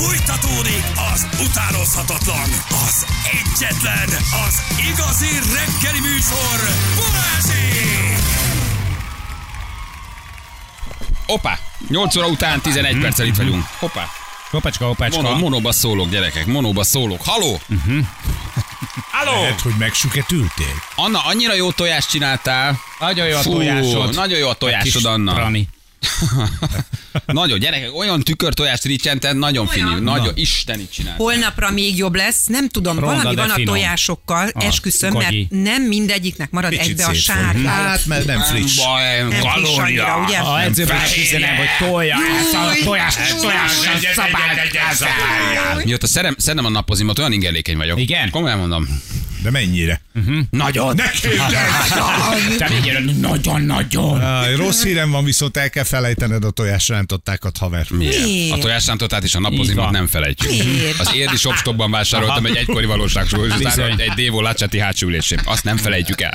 Fújtatódik az utánozhatatlan, az egyetlen, az igazi reggeli műsor, Balázsék! Opa! 8 óra után 11 perccel itt vagyunk. Hoppá! Hopacska, hopacska. Mono, monóba szólok, gyerekek, monóba szólok. Haló! Haló! Lehet, hogy megsüketültél. Anna, annyira jó tojást csináltál. Nagyon jó a Fú, tojásod. Nagyon jó a tojásod, Kis Anna. Rani. Nagyon, gyerekek, olyan tükörtojást ricsented, nagyon finom, nagyon isteni csinál. Holnapra még jobb lesz. Nem tudom, Ronda, valami van a finom. tojásokkal, Ah, esküszöm, mert gagyi. nem mindegyiknek marad Kicsit egybe a sárga. Hát, mert nem friss. baj, Nem friss kalória. annyira, ugye? A edzőben is üzenem, hogy tojás, Júj, tojás, tojás, szabály. Mióta szerem, szerintem a napozim, ott olyan ingerlékeny vagyok. Igen? Komolyan mondom. De mennyire? Nagyon. Ne vigyél, nagyon-nagyon. Áj, Rossz hírem van, viszont el kell felejtened a tojásrántottákat, haver. Miért? A tojásrántotát és a van. nem felejtjük. Miért? Az érdi shopstokban vásároltam egy egykori Bizony. egy Dévo Lacsati hátsó ülésén. Azt nem felejtjük el.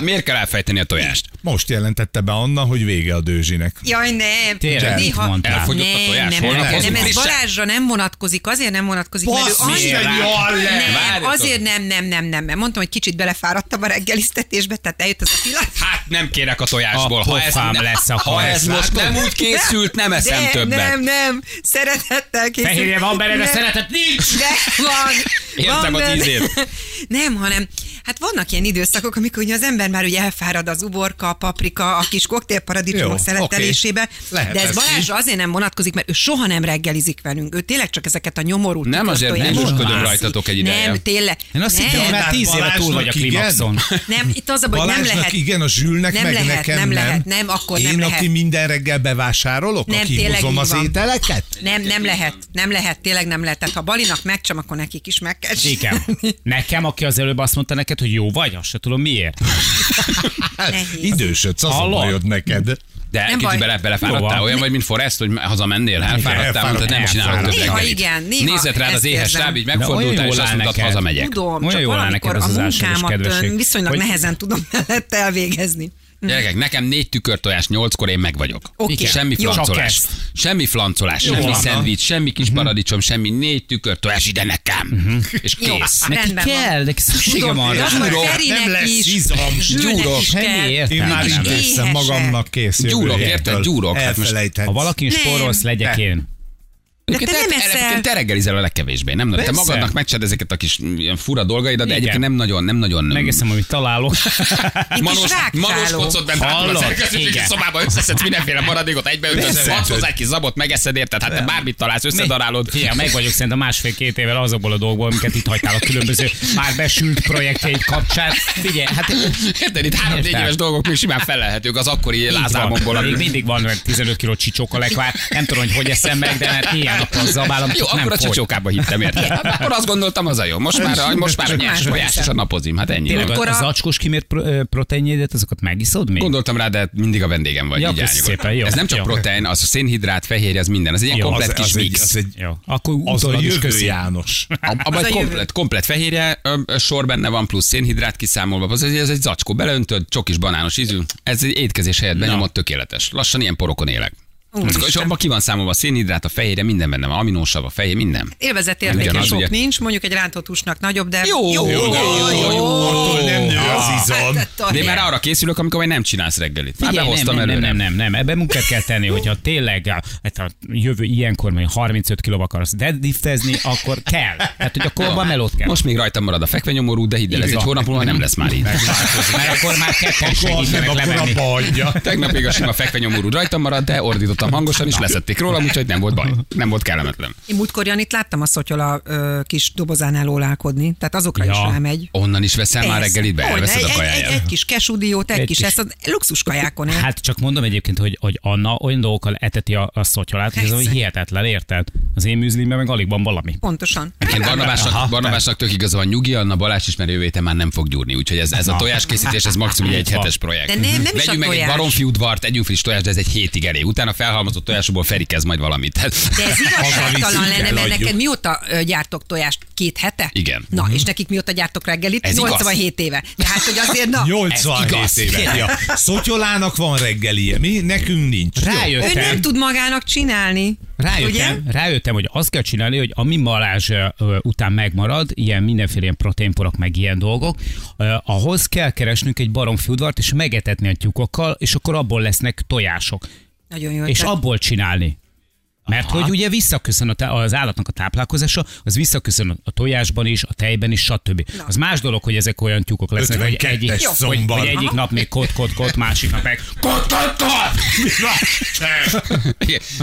Miért kell elfejteni a tojást? Most jelentette be Anna, hogy vége a dőzsinek. Jaj, nem. Tényleg, Néha-? Elfogyott a nem, tojás? nem, Holnap nem, nem, ez? Balázsra nem vonatkozik, azért nem vonatkozik, mert ő annyira... Nem, azért nem, nem, nem, nem, mert mondtam, hogy kicsit belefáradtam a reggelisztetésbe, tehát eljött az a pillanat. Hát nem kérek a tojásból. A Ha ez, pofám ne- lesz a ha ez most nem úgy készült, nem eszem de, többet. Nem, nem, szeretettel készült. Fehérje van benne, de Nem. szeretet nincs. De van. Értem van az benne. ízét. Nem, hanem hát vannak ilyen időszakok, amikor ugye az ember már ugye elfárad az uborka, a paprika, a kis koktélparadicsomok szeletelésébe. Lehet de ez Balázsra azért nem vonatkozik, mert ő soha nem reggelizik velünk. Ő tényleg csak ezeket a nyomorú Nem, azért búcsúskodom eszi. rajtatok egy ideje. Nem, tényleg. Én azt nem. hittem, hogy már tíz éve túl vagy a klimaxon. Nem, itt az a baj, nem lehet. igen, a zsülnek Nem meg lehet, nekem nem nem. lehet, nem, akkor Én, nem aki lehet. minden reggel bevásárolok, Nem, aki hozom az ételeket? Nem, nem lehet, nem lehet, tényleg nem lehet. Tehát ha Balinak megcsam, akkor nekik is meg kell. Nekem, aki az előbb azt mondta neked, hogy jó vagy, azt se tudom miért. Idősödsz, az bajod neked. De Nem kicsit bele, belefáradtál, olyan vagy, mint Forrest, hogy hazamennél, elfáradtál, elfáradt. mondtad, nem csinálok több Néha igen, néha Nézett rád az éhes stáb, így megfordultál, és azt mondtad, neked. hazamegyek. Tudom, csak valamikor neked a munkámat viszonylag nehezen tudom mellette elvégezni. Gyerekek, nekem négy tükörtojás, nyolckor én meg vagyok. Oké. Semmi Jó. flancolás. Semmi flancolás, semmi van. szendvics, semmi kis paradicsom, semmi négy tükörtojás ide nekem. És Jó, kész. Neki rendben van. kell, neki szüksége Tudom, van de rá. Gyúrok, Ferinek nem lesz is, izom. Gyúrok. is Semmi kell. értelme. Én már Nem, nem, intéztem éhesek. magamnak kész jövő Gyúrok, héttől. érted? Gyúrok. Hát most- Elfelejthetsz. Ha valaki sporolsz, legyek én. De te Egyébként nem te- eszel. egyébként te reggelizel a legkevésbé, nem? Te Persze. magadnak megcsinálod ezeket a kis ilyen fura dolgaidat, de Igen. egyébként nem nagyon, nem nagyon... Megeszem, amit találok. Rákfáló. Manós kocot bent hátul a Hallod? szerkesztőségi Igen. szobába összeszedsz mindenféle maradékot, adsz hozzá egy kis zabot, megeszed, érted? Hát te bármit találsz, összedarálod. Figyelj, meg vagyok szerintem másfél-két évvel azokból a dolgokból, amiket itt hagytál a különböző már besült projektjeid kapcsán. Figyelj, hát Érted, itt három-négy éves dolgok még simán felelhetők az akkori lázálmomból. mindig van olyan 15 kiló csicsók a lekvár. Nem tudom, hogy hogy eszem meg, de mert milyen nappal zabálom, Jó, nem akkor a csicsókába hittem, érted? Akkor azt gondoltam, az a jó. Most már, most már a nyers tojás és a napozim. Hát ennyi. Akkor a a- zacskós kimért proteinjédet, azokat megiszod még? Gondoltam rá, de mindig a vendégem vagy. Ja, így szépen, jó, Ez nem csak jó. protein, az a szénhidrát, fehérje, az minden. Ez egy ilyen Jó, komplet kis mix. az egy Jó, akkor az a jövő. János. Abban egy a komplet, komplet fehérje sor benne van, plusz szénhidrát kiszámolva. Az egy, ez egy zacskó, beleöntöd, csokis banános ízű. Ez egy étkezés helyett benyomott tökéletes. Lassan ilyen porokon élek. És abban ki van számolva a szénhidrát, a fehérje, minden benne van, aminósav, a fehér, minden. Élvezetértéke Ugyanaz, sok ugye? nincs, mondjuk egy rántott húsnak nagyobb, de Jó, jó, jó, jó, jó. Attól nem nő az izom. Hát, De én már arra készülök, amikor majd nem csinálsz reggelit. Már behoztam nem, nem, előre. nem, nem, nem, ebben munkát kell tenni, hogyha tényleg a, hát a jövő ilyenkor még 35 kiló akarsz deadliftezni, akkor kell. Tehát, hogy akkor abban melót kell. Most még rajtam marad a fekvenyomorú, de hidd el, ez egy van. hónap múlva nem lesz már így. Mert akkor már ketten segítenek hagyja. Tegnap még a sima fekvenyomorú rajtam maradt, de ordítottam hangosan, és leszették rólam, úgyhogy nem volt baj. Nem volt kellemetlen. Én múltkor Janit láttam a szotyola ö, kis dobozánál ólálkodni, tehát azokra Ja. is rámegy. Onnan is veszel már Persze. reggelit be, Hogyne, elveszed a egy, egy, egy, kajáját. egy kis kesudiót, egy, Egy kis, kis- ezt a luxus kajákon él. Hát csak mondom egyébként, hogy, hogy Anna olyan dolgokkal eteti a, a szotyolát, hogy ez ami hihetetlen, érted? Az én műzlimben meg alig van valami. Pontosan. Én Barnabásnak, Barnabásnak tök igaza van nyugi, Anna Balázs is, mert jövő már nem fog gyúrni. Úgyhogy ez, ez a tojáskészítés, ez maximum egy hetes projekt. De nem- nem is Vegyünk a meg egy tojás. baromfi udvart, tegyünk friss tojást, de ez egy hétig elég. Utána felhalmozott tojásokból Feri kezd majd valamit. Tehát, De ez igazságtalan lenne, mert neked mióta gyártok tojást? Két hete? Igen. Na, és nekik mióta gyártok reggelit? Ez igaz. 87 éve. Tehát, hogy azért, na, 87 igaz. éve. Ja. Szotyolának van reggelie, mi? Nekünk nincs. Jó. ő Rájöttem. nem tud magának csinálni. Rájöttem, Ugye? rájöttem, hogy azt kell csinálni, hogy ami ö, után megmarad, ilyen mindenféle ilyen proteinporok, meg ilyen dolgok, ahhoz kell keresnünk egy baromfi udvart, és megetetni a tyúkokkal, és akkor abból lesznek tojások. Nagyon jó. És abból csinálni. Mert hogy ugye visszaköszön a tá- az állatnak a táplálkozása, az visszaköszön a tojásban is, a tejben is, stb. Az más dolog, hogy ezek olyan tyúkok lesznek, hogy 52-es egyik, hogy, hogy egyik nap még kot, kot, kot, másik nap meg kot, kot, kot.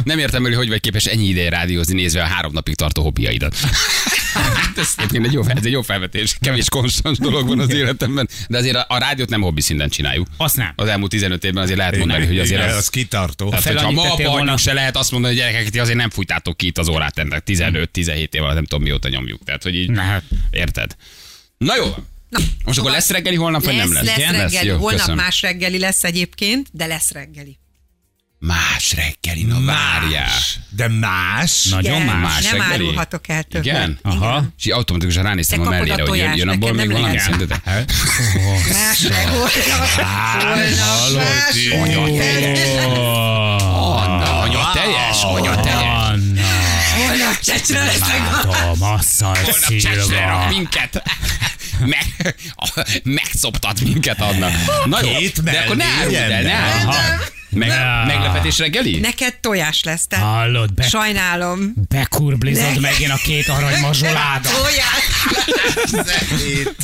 Nem értem hogy hogy vagy képes ennyi ideje rádiózni, nézve a három napig tartó hobbiaidat. ez, egyébként egy jó, ez egy jó felvetés. Kevés konstans dolog van az életemben, de azért a, a rádiót nem hobbi szinten csináljuk. Azt nem. Az elmúlt 15 évben azért lehet mondani, hogy azért Igen, az, az kitartó. tehát, hogyha ma anyjuk se lehet azt mondani, hogy gyerekek, ti azért nem fújtátok ki itt az órát ennek 15-17 év alatt, nem tudom mióta nyomjuk. Tehát, hogy így, Na hát. érted? Na jó. Na, Most akkor lesz reggeli holnap, vagy lesz, nem lesz? Lesz Igen? reggeli. Jó, Holnap köszönöm. más reggeli lesz egyébként, de lesz reggeli. Más reggeli, na várjál. De más. Nagyon Igen, más. Nem reggeli? árulhatok el többet. Igen? Aha. És így automatikusan ránéztem Te a kapod a mellére, hogy jön, jön abból még valami lehet. szerintetek? Más reggeli. Holnap más reggeli. Teljes. Anna, Holnap csecsre leszek. látom, asszal Holnap rak minket. Meg, megszoptat minket, Anna. Na jó, de akkor ne áruld el, ne el. Meg, meglepetés reggeli? Neked tojás lesz, te. Hallod, be, Sajnálom. bekurblizod megint a két arany mazsoládat. Tojás.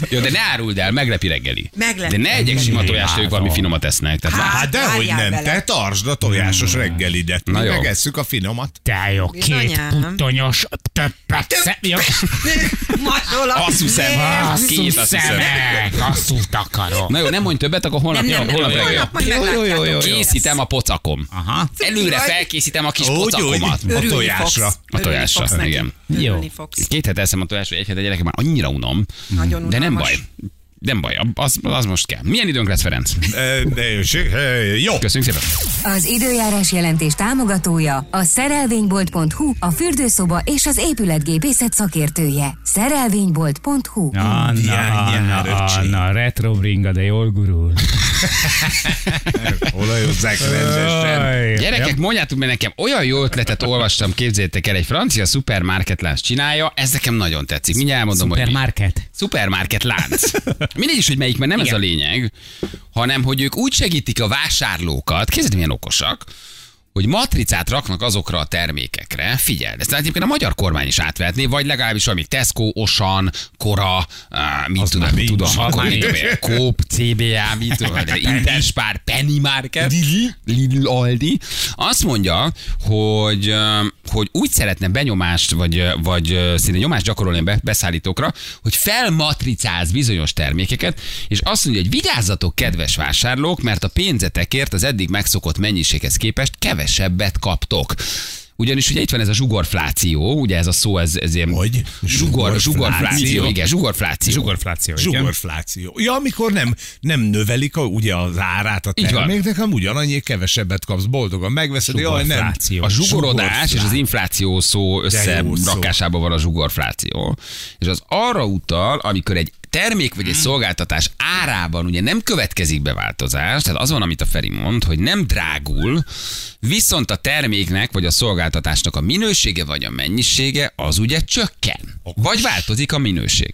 Jó, de ne áruld el, meglepi reggeli. Meglepi De ne egyek sima tojást, ők valami finomat esznek. Tehát Hát, Hát dehogy nem, bele. te tartsd a tojásos reggelidet. Na jó. megesszük a finomat. Te jó, két puttonyos többet szem... Jó. Masola. Asszú szem. Nem. Azt Asszú két, azt hiszem. szemek, asszút akarok. Na jó, nem mondj többet, akkor holnap, Nem, nem, holnap reggel. holnap majd. Készítem a pocakom. Aha. Előre felkészítem a kis Úgy, úgy. pocakomat. A Örülni tojásra. A tojásra, igen. Jó. Két hete eszem a tojásra, egy hete gyerekek már annyira unom. Nagyon De nem baj. Nem baj, az, az most kell. Milyen időnk lesz, Ferenc? Jó. Köszönjük szépen. Az időjárás jelentés támogatója a szerelvénybolt.hu, a fürdőszoba és az épületgépészet szakértője. Szerelvénybolt.hu Hiányjár, Anna, öcsém. Anna, retro bringa, de jól gurul. Olajozzák rendesen. Gyerekek, mondjátok meg nekem, olyan jó ötletet olvastam, képzétek el, egy francia szupermarketlánc csinálja, ez nekem nagyon tetszik. Mindjárt elmondom, hogy. Supermarket. Szupermarket lánc. Mindegy is, hogy melyik, mert nem Igen. ez a lényeg, hanem hogy ők úgy segítik a vásárlókat, képzeld, milyen okosak, hogy matricát raknak azokra a termékekre, figyeld, ezt egyébként a magyar kormány is átvehetné, vagy legalábbis valami Tesco, Osan, Kora, uh, mit Az tudom, mit tudom, Coop, CBA, mit tudom, Interspár, Penny Market, Lidl, Aldi. Azt mondja, hogy, hogy úgy szeretne benyomást, vagy, vagy szinte nyomást gyakorolni a be- beszállítókra, hogy felmatricáz bizonyos termékeket, és azt mondja, hogy vigyázzatok, kedves vásárlók, mert a pénzetekért az eddig megszokott mennyiséghez képest kevesebbet kaptok. Ugyanis ugye itt van ez a zsugorfláció, ugye ez a szó, ez, ez ilyen... Hogy? Zsugor, zsugorfláció, igen, zsugorfláció. Zsugorfláció, igen. Zsugorfláció. Ja, amikor nem, nem növelik a, ugye az árát a terméknek, hanem ugyanannyi kevesebbet kapsz, boldogan megveszed, jaj, nem. A zsugorodás és az infláció szó összerakásában van a zsugorfláció. És az arra utal, amikor egy termék vagy egy Hmm. szolgáltatás árában ugye nem következik be változás, tehát az van, amit a Feri mond, hogy nem drágul, viszont a terméknek vagy a szolgáltatásnak a minősége vagy a mennyisége az ugye csökken. Vagy változik a minőség.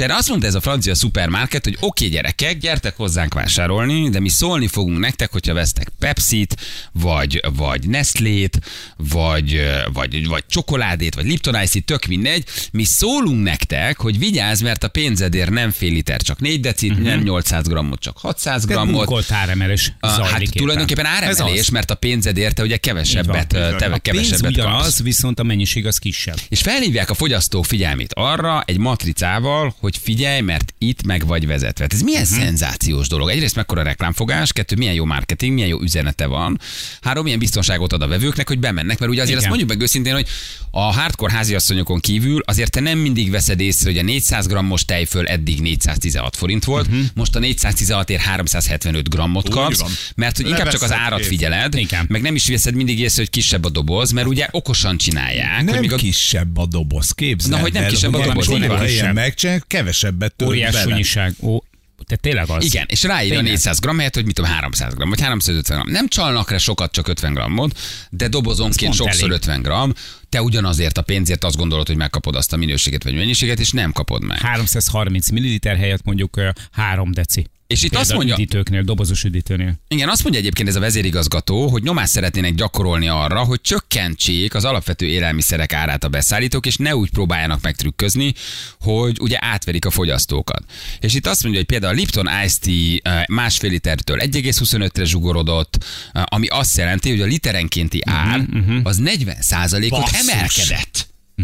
És erre azt mondta ez a francia szupermarket, hogy oké okay, gyerekek, gyertek hozzánk vásárolni, de mi szólni fogunk nektek, hogyha vesztek Pepsit, vagy, vagy Nestlét, vagy, vagy, vagy csokoládét, vagy Lipton Ice, tök mindegy. Mi szólunk nektek, hogy vigyázz, mert a pénzedért nem fél liter, csak 4 decit, uh-huh. nem 800 grammot, csak 600 Tehát grammot. munkolt áremelés Hát éppen. tulajdonképpen áremelés, mert a pénzed érte ugye kevesebbet, van, így van. te, A pénz kevesebbet kapsz. ugyanaz, viszont a mennyiség az kisebb. És felhívják a fogyasztók figyelmét arra egy matricával, hogy hogy figyelj, mert itt meg vagy vezetve. Hát Ez milyen uh-huh. szenzációs dolog. Egyrészt mekkora reklámfogás, kettő, milyen jó marketing, milyen jó üzenete van. Három, milyen biztonságot ad a vevőknek, hogy bemennek, mert ugye azért Igen. azt mondjuk meg őszintén, hogy a hardcore háziasszonyokon kívül azért te nem mindig veszed észre, hogy a 400 grammos tejföl eddig 416 forint volt, uh-huh. most a 416 ér 375 grammot kapsz, mert hogy inkább csak az árat kész. figyeled, Igen. meg nem is veszed mindig észre, hogy kisebb a doboz, mert ugye okosan csinálják. hogy Nem még a kisebb a doboz, képzeld Na, hogy nem el, kisebb a hogy doboz, így van. megcsinálják, kevesebbet tölt Óriás sunyiság. Ó, te tényleg az. Igen, és ráírja Tényleg. 400 gramm helyett, hogy mit tudom, 300 gramm, vagy 350 gramm. Nem csalnak rá sokat, csak 50 grammot, de dobozonként sokszor elég. 50 gramm. Te ugyanazért a pénzért azt gondolod, hogy megkapod azt a minőséget vagy mennyiséget, és nem kapod meg. 330 ml helyett mondjuk ö, 3 deci. És itt azt mondja, üdítőknél, dobozos üdítőnél. igen, azt mondja egyébként ez a vezérigazgató, hogy nyomást szeretnének gyakorolni arra, hogy csökkentsék az alapvető élelmiszerek árát a beszállítók, és ne úgy próbáljanak megtrükközni, hogy ugye átverik a fogyasztókat. És itt azt mondja, hogy például a Lipton Ice Tea eh, másfél litertől 1,25-re zsugorodott, eh, ami azt jelenti, hogy a literenkénti ár az 40% ot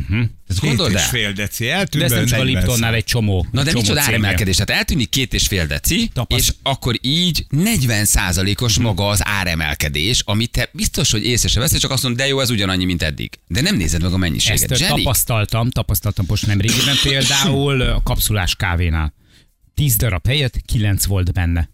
Emelkedett. Ezt Két gondold és fél deci De eltűnt ez nem csak a 40 Liptonnál egy csomó. Na de csomó micsoda áremelkedés? Tehát eltűnik két és fél deci, Tapaszt- és akkor így 40 os maga az áremelkedés, amit te biztos, hogy észre se veszed, csak azt mondod, de jó, ez ugyanannyi, mint eddig. De nem nézed meg a mennyiséget. Ezt Zseni? tapasztaltam, tapasztaltam most nem régiben például a kapszulás kávénál. 10 darab helyett 9 volt benne.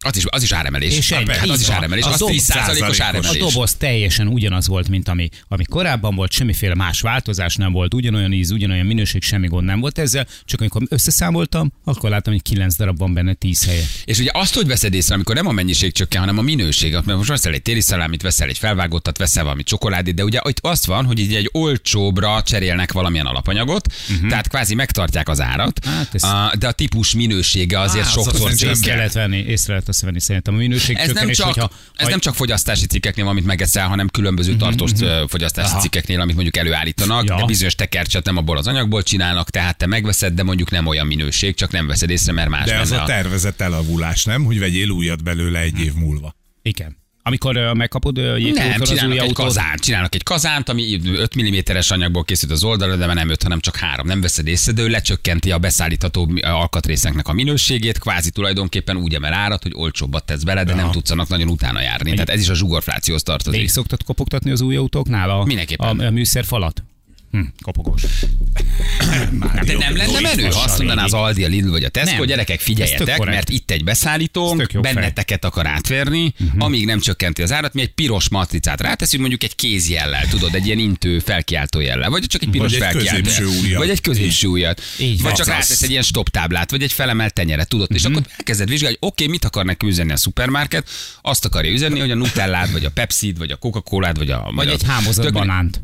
Az is, az is áremelés. És ennyi. hát az is áremelés. A Az dob- 10 százalékos A áremelés. doboz teljesen ugyanaz volt, mint ami, ami korábban volt, semmiféle más változás nem volt, ugyanolyan íz, ugyanolyan minőség, semmi gond nem volt ezzel, csak amikor összeszámoltam, akkor láttam, hogy 9 darab van benne 10 helye. És ugye azt, hogy veszed észre, amikor nem a mennyiség csökken, hanem a minőség. Mert most veszel egy téli szalámit, veszel egy felvágottat, veszel valami csokoládét, de ugye itt azt van, hogy így egy olcsóbra cserélnek valamilyen alapanyagot, uh-huh. tehát kvázi megtartják az árat. Hát ez- de a típus minősége azért Á, az sokszor azt Észre csökken. lehet venni, észre lehet azt venni szerintem a minőség Ez nem, csak, hogyha, ez nem csak fogyasztási cikkeknél, amit megeszel, hanem különböző tartós ö, fogyasztási cikkeknél, amit mondjuk előállítanak, Ja. de bizonyos tekercset nem abból az anyagból csinálnak, tehát te megveszed, de mondjuk nem olyan minőség, csak nem veszed észre, mert más De az a tervezett elavulás, nem? Hogy vegyél újat belőle egy év múlva. Igen. Amikor megkapod Nem, csinálnak egy autót, kazánt, csinálnak egy kazánt, ami 5 mm-es anyagból készült az oldalra, de már nem 5, hanem csak 3. Nem veszed észre, de ő lecsökkenti a beszállítható alkatrészeknek a minőségét, kvázi tulajdonképpen úgy emel árat, hogy olcsóbbat tesz bele, de nem tudsz annak nagyon utána járni. Tehát ez is a zsugorflációhoz tartozik. végig szoktad kopogtatni az új autóknál a, Mindenképpen. a, a műszerfalat? Hm, kopogós. De nem lenne menő, ha azt mondaná az Aldi, a Lidl vagy a Tesco, Nem. gyerekek, figyeljetek, mert itt egy tök jó fej. benneteket akar átverni, uh-huh. amíg nem csökkenti az árat, mi egy piros matricát ráteszünk, mondjuk egy kézjellel, tudod, egy ilyen intő felkiáltó jellel, vagy csak egy piros Vagy egy felkiáltó ujjat. Vagy egy középső ujjat. Így Vagy csak rátesz egy ilyen stop táblát, vagy egy felemelt tenyeret, tudod, és akkor elkezded vizsgálni, hogy oké, mit akar neki üzenni a szupermarket, azt akarja üzenni, hogy a Nutellát, vagy a Pepsi-t, vagy a Coca-Colát, vagy a... Vagy egy hámozott banánt.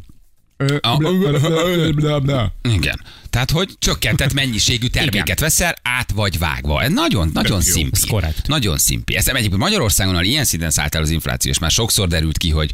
Igen. Tehát, hogy csökkentett mennyiségű terméket veszel, át vagy vágva. Ez nagyon, nagyon jó. szimpi. Ez korrekt. Nagyon szimpi. Ez egyébként Magyarországon, ahol ilyen szinten szállt el az infláció, és már sokszor derült ki, hogy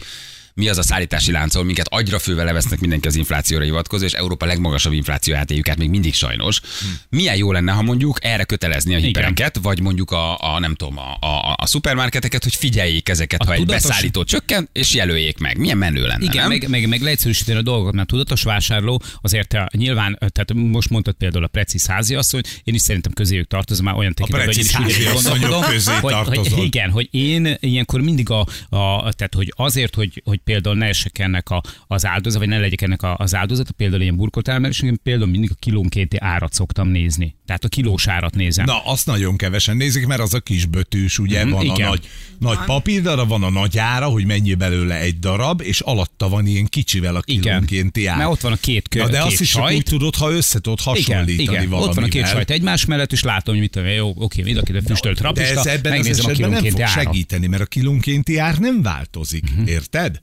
mi az a szállítási láncol, minket agyra fővel levesznek mindenki az inflációra hivatkozó, és Európa legmagasabb inflációját éljük át még mindig sajnos. Milyen jó lenne, ha mondjuk erre kötelezni a hipereket, vagy mondjuk a, a nem tudom, a, a, a szupermarketeket, hogy figyeljék ezeket, A ha egy tudatos- beszállító csökken, és jelöljék meg. Milyen menő lenne, Igen, nem? meg, meg, meg leegyszerűsíteni a dolgokat, mert tudatos vásárló azért eh, nyilván, eh, tehát most mondtad például a Preci háziasszony, én is szerintem közéjük tartozom, már olyan tekintetben, hogy én is háziasszonyok gondolkodom, közé hogy, hogy, igen, hogy én ilyenkor mindig a, a tehát hogy azért, hogy, hogy például ne esek ennek a, az áldozat, vagy ne legyek ennek a, az áldozata, például ilyen burkolt elmerés, én például mindig a kilónkénti árat szoktam nézni. Tehát a kilós árat nézem. Na, azt nagyon kevesen nézik, mert az a kis bötűs, ugye, Mhm, van igen. a nagy, nagy papírdarab, van a nagy ára, hogy mennyi belőle egy darab, és alatta van ilyen kicsivel a Igen. kilónkénti ár. Mert ott van a két kö, Na, de két azt is sajt. úgy tudod, ha össze tudod Igen, hasonlítani igen. valamivel. Ott van a két sajt egymás mellett, és látom, hogy mit tudom, jó, oké, mind a két füstölt De rapista, ez ebben az esetben nem fog segíteni, mert a kilónkénti ár nem változik, uh-huh. érted?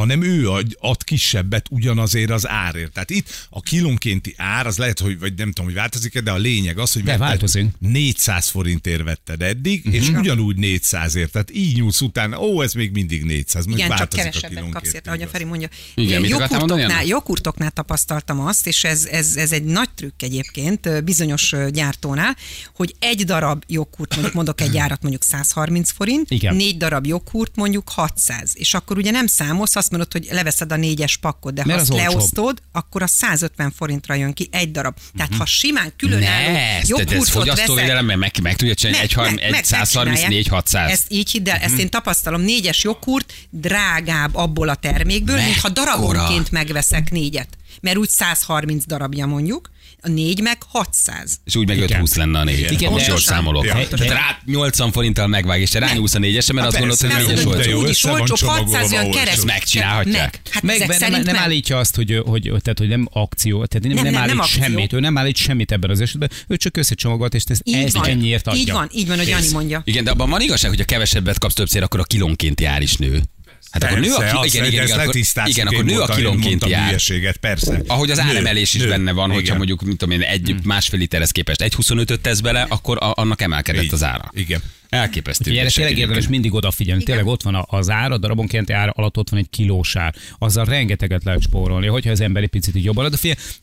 Hanem ő ad, ad kisebbet ugyanazért az árért. Tehát itt a kilónkénti ár, az lehet, hogy vagy nem tudom, hogy változik de a lényeg az, hogy De változik. 400 forintért vetted eddig, uh-huh. és ugyanúgy 400ért. Tehát így nyúlsz utána, ó, ez még mindig 400. Mondjuk Igen, csak kevesebbet kapsz érte, ahogy a. Feri mondja. Igen, Anna? joghurtoknál tapasztaltam azt, és ez, ez, ez egy nagy trükk egyébként bizonyos gyártónál, hogy egy darab joghurt, mondjuk mondok egy árat mondjuk 130 forint, Igen. négy darab joghurt mondjuk 600, és akkor ugye nem számolsz, azt azt mondod, hogy leveszed a négyes pakkot, de ha Mert azt az olcsóbb. leosztod, akkor a 150 forintra jön ki egy darab. Tehát ha simán különálló joghurtot fogyasztóvédelemben meg, meg tudja csinálni, egy, meg- egy meg- 134, megcsinálják. 600. Ezt így hidd el, ezt én tapasztalom, négyes joghurt drágább abból a termékből, mint ha darabonként megveszek négyet. Mert úgy 130 darabja mondjuk, a négy meg 600. És úgy meg Igen. 520 lenne a négy. Igen, most de- jól számolok. Ja. Tehát rá 80 forinttal megvág, és te rányúlsz a négyesre, mert Hát azt gondolod, hogy persze, négyes de volt. jó, úgy is össze van olcsóbb, csomagolva 600 olyan olcsó. kereszt. Megcsinálhatják. Meg. Hát Meg ezek nem, nem állítja azt, hogy, hogy, tehát, hogy nem akció, tehát nem, Nem, nem, nem, állít nem semmit, ő nem állít semmit ebben az esetben, ő csak összecsomagolt, és ezt, Így ezt van, ennyiért adja. így van, így van, hogy Jani mondja. Igen, de abban van igazság, hogy a kevesebbet kapsz többször, akkor a kilónként jár is nő. Hát akkor nő a Persze, ki- igen, igen, igen, akkor, igen, akkor nő a kilónként jár. hülyeséget, persze. Ahogy az áremelés is nő. benne van, hogyha Igen. mondjuk, mit tudom én, egy másfél literhez képest egy 25-öt tesz bele, akkor a, annak emelkedett Így. az ára. Igen. Elképesztő. Ugye erre tényleg érdemes mindig odafigyelni. Tényleg ott van a- az ár, a darabonkénti ár alatt ott van egy kilós ár. Azzal rengeteget lehet spórolni, hogyha az ember egy picit így jobban ad.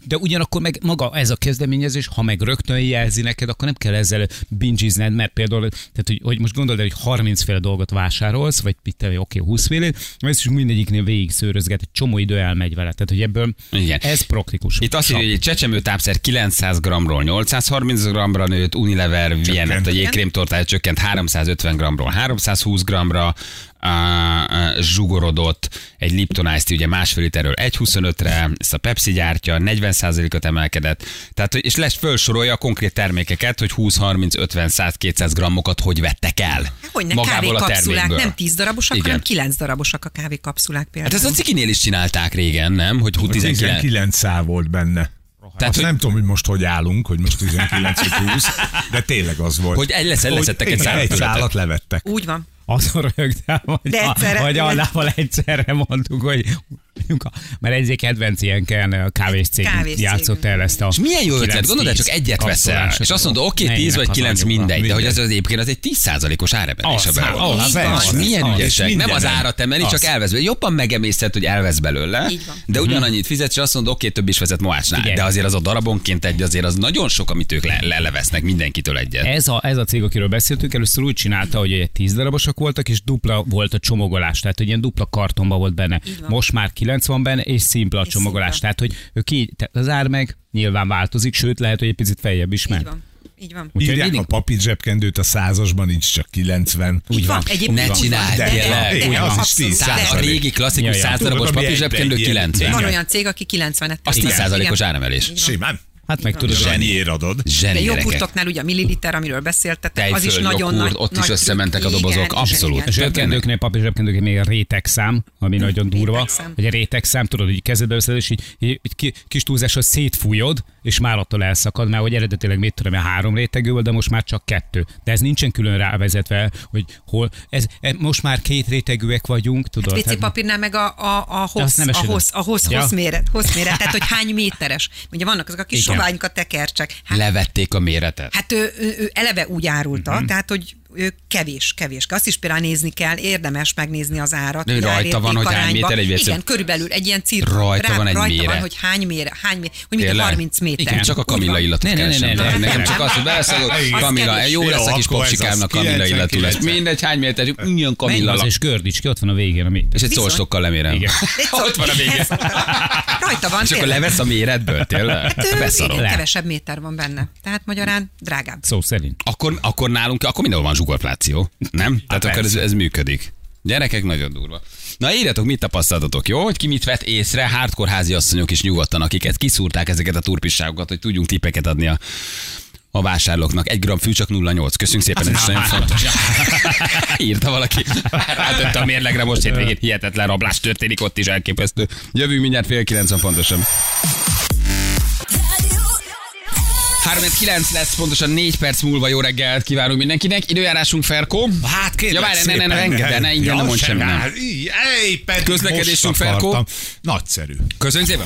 De, ugyanakkor meg maga ez a kezdeményezés, ha meg rögtön jelzi neked, akkor nem kell ezzel bingizned, mert például, tehát, hogy, hogy most gondold el, hogy 30 féle dolgot vásárolsz, vagy mit te, oké, 20 félét, ezt is mindegyiknél végig szőrözget, egy csomó idő elmegy vele. Tehát, hogy ebből Igen. ez praktikus. Itt azt írja, hogy egy csecsemő tápszer 900 g-ról 830 g-ra nőtt, Unilever Viennet, a jégkrém tortája csökkent 350 g-ról 320 g-ra, a, a, zsugorodott, egy Lipton Ice ugye másfél literről 1,25-re, ezt a Pepsi gyártja, 40%-ot emelkedett, tehát, és lesz fölsorolja a konkrét termékeket, hogy 20, 30, 50, 100, 200 grammokat hogy vettek el Hogy ne magából a kávékapszulák, termékből. nem 10 darabosak, Igen. hanem 9 darabosak a kávékapszulák Hát például. ezt a cikinél is csinálták régen, nem? Hogy 19. 19 szál volt benne. Tehát, Tehát, hogy- nem tudom, hogy most hogy állunk, hogy most 19 vagy 20, de tényleg az volt. Hogy egy lesz- leszettek egy igen, szálat egy szálat levettek. Úgy van. Azon rögtön, hogy, De egyszerre- hogy Annával egyszerre mondtuk, hogy mert egy kedvenc ilyen kell kávészcég Kávészcég. játszott el ezt a És milyen jó ötlet, 9-10 gondolod, csak egyet veszel, és azt mondod, oké, Menjenek 10 vagy haza 9 anyuka. mindegy, de hogy az egyébként az egy 10%-os áremelés a. És milyen ügyesek, nem az árat emeli, csak elvesz belőle. Jobban megemészted, hogy elvesz belőle, de ugyanannyit fizetsz, és azt mondod, oké, több is vezet Moásnál. Igen. De azért az a darabonként egy, azért az nagyon sok, amit ők le- lelevesznek mindenkitől egyet. Ez a, ez a cég, akiről beszéltünk, először úgy csinálta, hogy egy 10 darabosak voltak, és dupla volt a csomagolás, tehát hogy ilyen dupla kartonba volt benne. Most már 90 van benne, és szimpla És csomagolás. szimpla. Tehát, hogy ők így, tehát az ár meg nyilván változik, sőt lehet, hogy egy picit feljebb is van. Így van. Úgyhogy Írják mindig- a papír zsebkendőt a százasban, nincs csak 90. Így van. van. Egyébként Ne úgy van. csináld, tényleg. de- Igen, az is abszolút. 10 De- Száz, a régi klasszikus Ja, ja. 100 darabos egy- egy- 90. Van olyan cég, aki 90-et Az tesz. 10%-os Igen. áremelés. Simán. Hát meg tudod, És ennyiért adod. Zseni joghurtoknál ugye a milliliter, amiről beszéltetek, az is nagyon joghurt, nagy. ott is összementek a dobozok, Igen, abszolút. igen, zsebkendőknél, papír zsebkendőknél még a rétegszám, ami nagyon durva. Hogy a rétegszám, tudod, hogy kezedbe veszed, és így, így, így ki- kis túlzással szétfújod, és már attól elszakad, mert hogy eredetileg mit tudom, én, három rétegű volt, de most már csak kettő. De ez nincsen külön rávezetve, hogy hol, ez, ez most már két rétegűek vagyunk, tudod. WC hát- papírnál meg a, a, a hossz, a hossz, a hossz, Ja. hossz méret, hossz méret, tehát hogy hány méteres. Ugye vannak azok a kis Igen. soványka tekercsek. Hát, Levették a méretet. hát ő, ő, ő eleve úgy árulta, uh-huh. tehát hogy kevés, kevés. Azt is például nézni kell, érdemes megnézni az árat. De rajta van, hogy hány méter egy WC? Igen, körülbelül egy ilyen cirk. Rajta van egy rajta méret. van, hogy hány méret, hány méret, hogy mint Tényleg? 30 méter. Igen, csak a kamilla illatot Ne, ne, ne, ne, ne, Nekem ne. csak az, hogy beleszagok, Az kamilla, jó lesz a kis popsikámnak, kamilla illatú lesz. 99. Mindegy, hány méter, milyen Menj kamilla és gördíts ki, ott van a végén a méter. És egy szolstokkal lemérem. Igen. Ott van a vége. Rajta van És akkor levesz a méretből, tényleg? Hát, kevesebb méter van benne. Tehát magyarán drágább. Szó szerint. Akkor, akkor nálunk, akkor mindenhol van zsugorfláció, nem? Tehát akkor ez, ez működik. Gyerekek, nagyon durva. Na írjatok, mit tapasztaltatok, jó? Hogy ki mit vett észre, hardcore házi asszonyok is nyugodtan, akiket kiszúrták ezeket a turpisságokat, hogy tudjunk tippeket adni a, a vásárlóknak. Egy gram fű csak 0,8. Köszönjük szépen, ez nagyon fontos. Írta valaki. Rátötte a mérlegre most hétvégén. Hihetetlen rablás történik ott is elképesztő. Jövünk mindjárt fél 90 pontosan. 39 lesz, pontosan 4 perc múlva jó reggelt kívánunk mindenkinek. Időjárásunk Ferkó. Hát kérlek Ja, várj, ne, ne, ne, engedd, ne, ingyen nem mond sem, semmi, nem. pedig Közlekedésünk, Ferkó? Nagyszerű. Köszönjük szépen.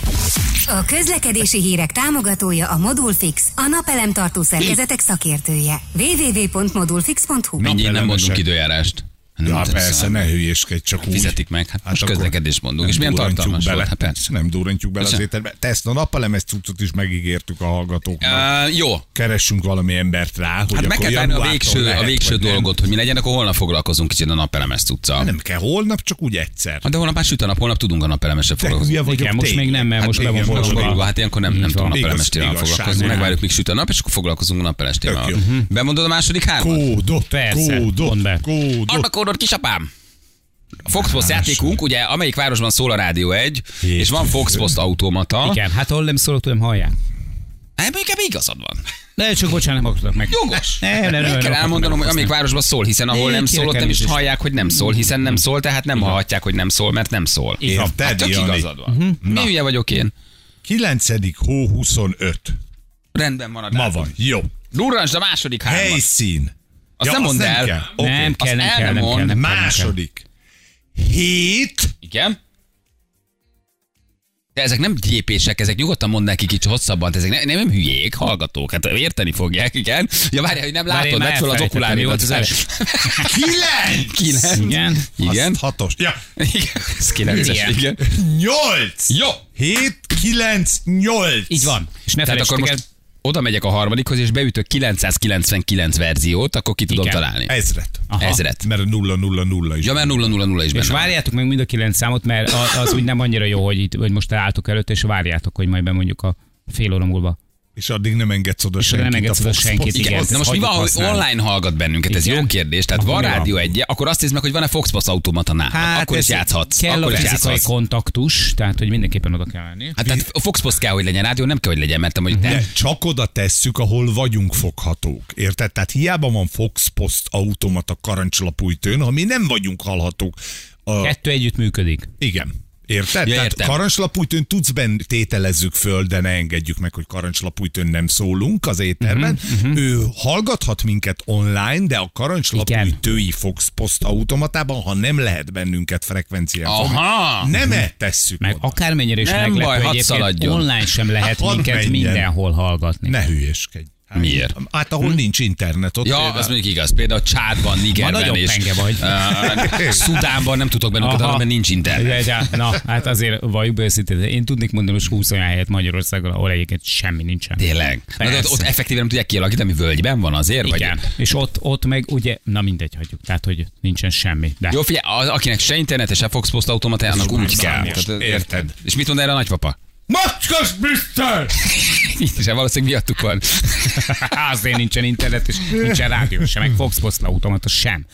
A közlekedési hírek támogatója a Modulfix, a napelemtartó szerkezetek szakértője. www.modulfix.hu Mindjárt nem mondunk időjárást. Ja, tudom, persze, ne hülyéskedj, csak úgy. Fizetik meg, hát, most akkor közlekedést mondunk. És milyen tartalmas bele, volt? Hát persze. Nem durrantjuk bele az ételbe. Te ezt a nappalemes cuccot is megígértük a hallgatóknak. Uh, jó, Keressünk valami embert rá, hogy Hát meg akkor kell várni a végső, a lehet, végső vagy nem. dolgot, hogy mi legyen, akkor holnap foglalkozunk kicsit a napelemes cuccal. Nem kell holnap, csak úgy egyszer. Hát de holnap már süt a nap, holnap tudunk a napelemesre foglalkozni. vagyok, Igen, most még nem, mert Hát most le van most hát ilyenkor nem, nem tudom napelemes témával foglalkozni. Megvárjuk, míg süt a nap, és akkor foglalkozunk a napeles témával. Mhm. Bemondod a második hármat? Kódot, Persze, kódot, kódot. Kódot, kisapám! A Foxpost játékunk, ugye, amelyik városban szól a Rádió 1, és van Foxpost automata. Igen, hát ahol nem szólok, nem hallják. Hát mondjuk ebben igazad van. De csak bocsánat, nem akartak meg. Jogos. Nem, nem, nem, nem kell elmondanom, hogy amelyik városban szól, hiszen ahol nem szól, ott nem is hallják, hogy nem szól, hiszen nem szól, tehát nem hallhatják, hogy nem szól, mert nem szól. Érted, Hát tök Jani? igazad van. Mi hülye vagyok én? 9. hó 25. Rendben van a Ma dátum. van. Jó. Durransd a második hármat. Helyszín. Azt nem mondd el. Kell. Oké. Nem kell, nem kell, el nem kell. nem. Második. Hét. Igen? De ezek nem gyépések, ezek nyugodtan mondd neki kicsit hosszabban, ezek nem, nem hülyék, hallgatók, hát érteni fogják, igen. Ja, várjál, hogy nem látod, vedd fel az mi volt az Kilenc. Kilenc. Igen. Igen. Azt hatos. Ja. Igen. Ez kilences, Igen. igen. Nyolc. Jó. Hét, kilenc, nyolc. Így van. És ne felejtsétek el, oda megyek a harmadikhoz, és beütök 999 verziót, akkor ki tudom Igen. találni. Ezret. Aha. Ezret. Mert a nulla, nulla, nulla is. Ja, mert 0 0 0 is és benne van. várjátok meg mind a kilenc számot, mert a- az úgy nem annyira jó, hogy, itt, hogy most álltok előtt, és várjátok, hogy majd bemondjuk a fél óra múlva. És addig nem engedsz oda És senkit. nem engedsz oda senkit, Podcast. igen. Na most mi van, hogy online hallgat bennünket? Ez Igen. jó kérdés. Tehát Akkor van rádió egy, akkor azt nézd meg, hogy van-e Foxpass automata nálad. Hát akkor is játszhatsz. Kell akkor a fizikai játszhatsz. kontaktus, tehát hogy mindenképpen oda kell lenni. Hát tehát a Foxpost kell, hogy legyen rádió, nem kell, hogy legyen, mert te mondjuk te. De csak oda tesszük, ahol vagyunk foghatók. Érted? Tehát hiába van Fox Post automata karancslapújtőn, ha mi nem vagyunk hallhatók. A... Kettő együtt működik. Igen. Érted? Ja, Tehát értem. karancslapújtőn tudsz benn tételezzük föl, de ne engedjük meg, hogy karancslapújtőn nem szólunk az éterben. Uh-huh, ő hallgathat minket online, de a karancslapújtői Fox Post automatában, ha nem lehet bennünket frekvencián fogni, Aha. nem -e tesszük Meg oda. akármennyire is Nem meglepő baj, hadd szaladjon. online sem lehet Hadd minket menjen. mindenhol hallgatni. Ne hülyeskedj. Miért? Hát ahol nincs internet, ott Ja, például- az mondjuk igaz. Például Csádban, Nigerben nagyon és vagy. Uh, Szudánban nem tudok Aha. hallani, mert nincs internet. De, de, na, hát azért valljuk be őszintén, én tudnék mondani most 20 olyan helyet Magyarországon, ahol egyébként semmi nincsen. Tényleg. Na, de ott, ott effektíven nem tudják kialakítani, völgyben van azért? Igen, Vagy? és ott, ott meg ugye, na mindegy, hagyjuk, tehát hogy nincsen semmi. De Jó, figyelj, akinek se internet, se Fox Post automatájának Ez úgy kell. Tehát, érted? És mit mond erre a nagypapa? Macskos Mr. Itt is valószínűleg miattuk van. azért nincsen internet, és nincsen rádió sem, meg Fox Post automata sem.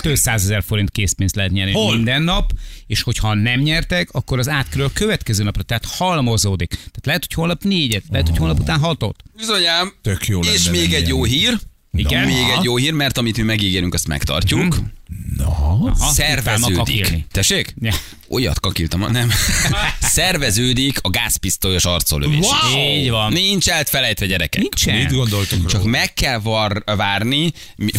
200 ezer forint készpénzt lehet nyerni Hol? minden nap, és hogyha nem nyertek, akkor az átkerül a következő napra, tehát halmozódik. Tehát lehet, hogy holnap négyet, lehet, hogy holnap után hatot. Bizonyám. Tök jó És még egy jó hír. Igen. Még egy jó hír, mert amit mi megígérünk, azt megtartjuk. Aha, Szerveződik. Tessék? Ja. Olyat kakiltam, nem. Szerveződik a gázpisztolyos arcolövés. Wow! Így van. Nincs elfelejtve gyerekek. Nincsen. Mit gondoltok Csak róla? meg kell var, várni. Mi,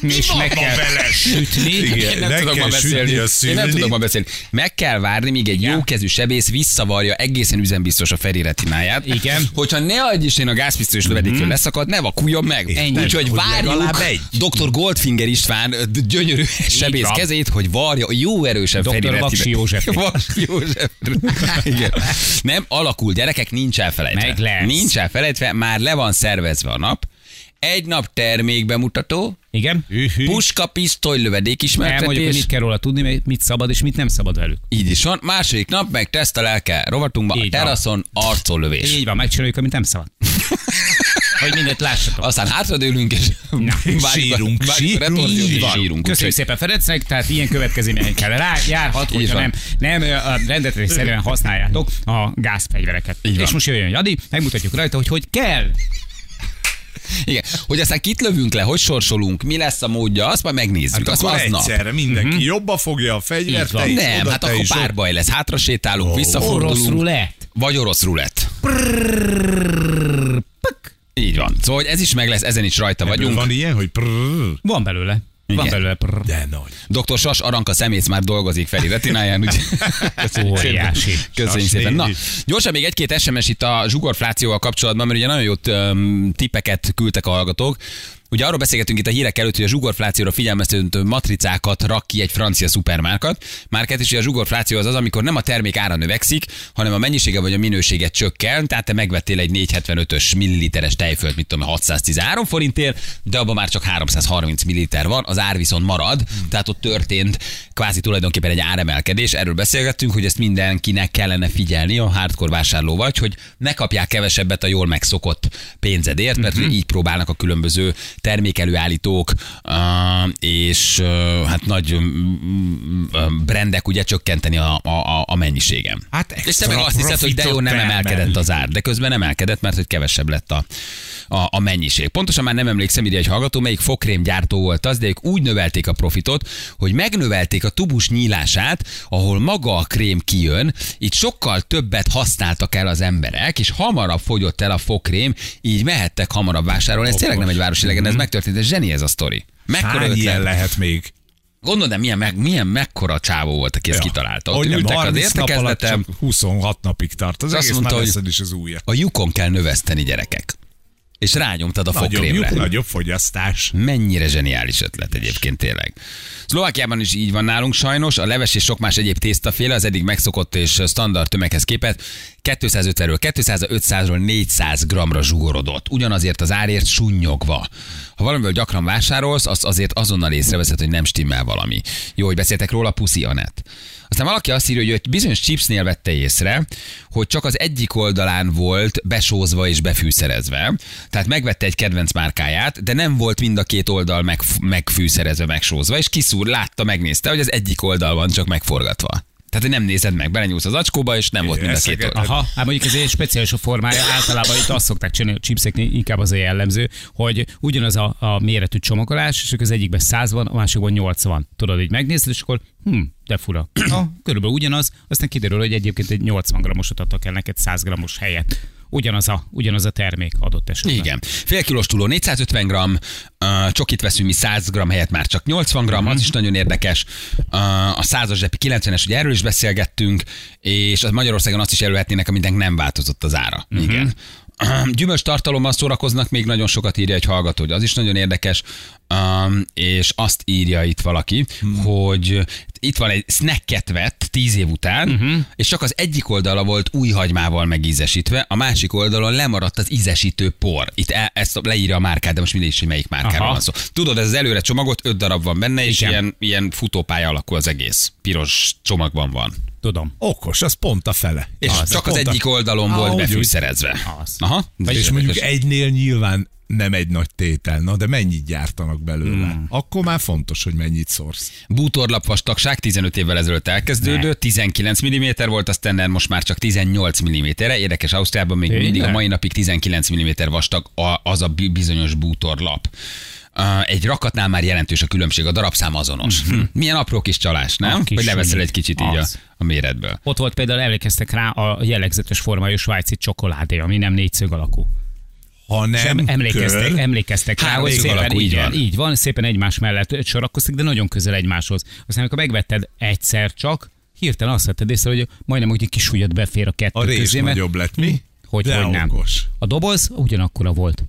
és meg van kell vele? sütni. Igen. Én nem Meg tudok kell ma beszélni. Én nem tudok ma beszélni. Meg kell várni, míg egy jókezű sebész visszavarja egészen üzenbiztos a Feri retináját. Igen. Hogyha ne adj is én a gázpisztolyos lövedékről leszakad, ne vakuljon meg. Ennyi. Úgyhogy várjuk egy. dr. Goldfinger István ö, gyönyörű sebész kezét, hogy varja jó erősen Dr. Feri Vaksi. József. Vaksi József. Igen. Nem alakul, gyerekek, nincs elfelejtve. Meg lesz. Nincs elfelejtve, már le van szervezve a nap. Egy nap termékbemutató, Igen. puska, pisztoly, lövedék Elmondjuk, hogy ismertetés. mit kell róla tudni, mit szabad és mit nem szabad velük. Így is van. Második nap meg rovatunkba, a Így van. teraszon arcolövés. Így van, megcsináljuk, amit nem szabad. hogy mindent lássatok. Aztán hátradőlünk, és várjuk a- sírunk, sírunk. sírunk. Köszönjük szépen Ferencnek, tehát ilyen következményekkel rá járhat, hogyha nem, nem rendetrésszerűen használjátok a gázfegyvereket. És most jöjjön Jadi, megmutatjuk rajta, hogy hogy kell. Igen. Hogy aztán kit lövünk le, hogy sorsolunk, mi lesz a módja, azt majd megnézzük. Hát azt akkor aznap. egyszerre mindenki jobba fogja a fegyvert, te is Nem, oda, hát akkor is pár ott. baj lesz. Hátra sétálunk, Orosz visszafordulunk. rulett. Vagy orosz rulett. Így van. Szóval hogy ez is meg lesz, ezen is rajta Ebből vagyunk. Van ilyen, hogy prrrr, Van belőle. Van Igen. belőle. Prr. de nagy. Dr. Sas Aranka szemész már dolgozik Feri retináján, úgy köszönjük szépen. Óriási. Köszönjük Sas szépen. Na, gyorsan még egy-két SMS itt a zsugorflációval kapcsolatban, mert ugye nagyon jó um, tippeket küldtek a hallgatók. Ugye arról beszélgetünk itt a hírek előtt, hogy a zsugorflációra figyelmeztető matricákat rak ki egy francia szupermárkat. Márket is, hogy a zsugorfláció az az, amikor nem a termék ára növekszik, hanem a mennyisége vagy a minősége csökken. Tehát te megvettél egy 475-ös milliliteres tejfölt, mit tudom, 613 forintért, de abban már csak 330 milliliter van, az ár viszont marad. Tehát ott történt kvázi tulajdonképpen egy áremelkedés. Erről beszélgettünk, hogy ezt mindenkinek kellene figyelni a hardcore vásárló vagy, hogy ne kapják kevesebbet a jól megszokott pénzedért, mert uh-huh. így próbálnak a különböző termékelőállítók és hát nagy brendek ugye csökkenteni a, a, a mennyiségem. Hát és te meg azt hiszed, hogy de jó, nem emelkedett az ár, de közben emelkedett, mert hogy kevesebb lett a, a, a mennyiség. Pontosan már nem emlékszem ide egy hallgató, melyik fokrém gyártó volt az, de ők úgy növelték a profitot, hogy megnövelték a tubus nyílását, ahol maga a krém kijön, így sokkal többet használtak el az emberek, és hamarabb fogyott el a fokrém, így mehettek hamarabb vásárolni. Ez tényleg nem egy városi legenda, ez megtörtént, ez zseni ez a sztori. Mekkora Hány ilyen lehet még? Gondolod, de milyen, meg, milyen mekkora csávó volt, aki ezt ja. kitalálta. Ott Hogy ültek az 30 nap alatt értekezletem, csak 26 napig tart. Az Azt egész mondta, hogy- is az újja. a lyukon kell növeszteni gyerekek. És rányomtad a Nagyobb, fokrémre. lyuk, nagyobb fogyasztás. Mennyire zseniális ötlet egyébként tényleg. Szlovákiában is így van nálunk sajnos, a leves és sok más egyéb tésztaféle az eddig megszokott és standard tömeghez képest 250-ről 200-500-ról 400 g-ra zsugorodott. Ugyanazért az árért sunnyogva. Ha valamiből gyakran vásárolsz, azt azért azonnal észreveszed, hogy nem stimmel valami. Jó, hogy beszéltek róla, puszi Anett. Aztán valaki azt írja, hogy bizonyos chipsnél vette észre, hogy csak az egyik oldalán volt besózva és befűszerezve. Tehát megvette egy kedvenc márkáját, de nem volt mind a két oldal meg, megfűszerezve, megsózva, és kiszúr, látta, megnézte, hogy az egyik oldal van csak megforgatva. Tehát, hogy nem nézed meg, belenyúlsz az acskóba, és nem volt mind a két oldal. Aha, hát mondjuk ez egy speciális a formája, általában itt azt szokták csinálni, a chipseknél inkább az a jellemző, hogy ugyanaz a, a méretű csomagolás, és az egyikben 100 van, a másikban 80. Tudod, így megnézed, és akkor hm, de fura. Ha, körülbelül ugyanaz, aztán kiderül, hogy egyébként egy 80 grammosot adtak el neked 100 grammos helyett. Ugyanaz a, ugyanaz a termék adott esetben. Igen. Fél kilós túló 450 g, uh, csokit veszünk mi 100 g helyett már csak 80 g, az is nagyon érdekes. Uh, a 100-as zsepi 90-es, ugye erről is beszélgettünk, és az Magyarországon azt is előhetnének, aminek nem változott az ára. Igen. Gyümölcs tartalommal szórakoznak, még nagyon sokat írja egy hallgató, hogy az is nagyon érdekes, um, és azt írja itt valaki, hogy itt van egy snacket vett tíz év után, uh-huh. és csak az egyik oldala volt új hagymával megízesítve, a másik oldalon lemaradt az ízesítő por. Itt e- ezt leírja a márkát, de most mindegy is, hogy melyik márkáról van szó. Tudod, ez az előre csomagot, öt darab van benne, és Igen. ilyen, ilyen futópálya alakú az egész. Piros csomagban van. Tudom. Okos, az pont a fele. És az, csak az egyik oldalon Ah, volt úgy. befűszerezve. Az. Aha. Ez És mondjuk egynél nyilván nem egy nagy tétel, na de mennyit gyártanak belőle? Hmm. Akkor már fontos, hogy mennyit szorsz. Bútorlap vastagság 15 évvel ezelőtt elkezdődött, 19 mm volt a standard, most már csak 18 mm-re. Érdekes, Ausztriában még Tényleg? mindig a mai napig 19 mm vastag az a bi- bizonyos bútorlap. Egy rakatnál már jelentős a különbség, a darabszám azonos. Hm. Milyen apró kis csalás, nem? A kis Hogy leveszel egy kicsit így a, Az. a méretből. Ott volt például, emlékeztek rá a jellegzetes formájú svájci csokoládé, ami nem négyszög alakú. Ha nem Sem emlékeztek, kör, emlékeztek rá, hogy szépen, alakú, így van. így van, szépen egymás mellett sorakoztak, de nagyon közel egymáshoz. Aztán, amikor megvetted egyszer csak, hirtelen azt vetted észre, hogy majdnem úgy egy kis befér a kettő a közé, mert nagyobb lett, mi? hogy, de hogy nem. okos. A doboz ugyanakkora volt.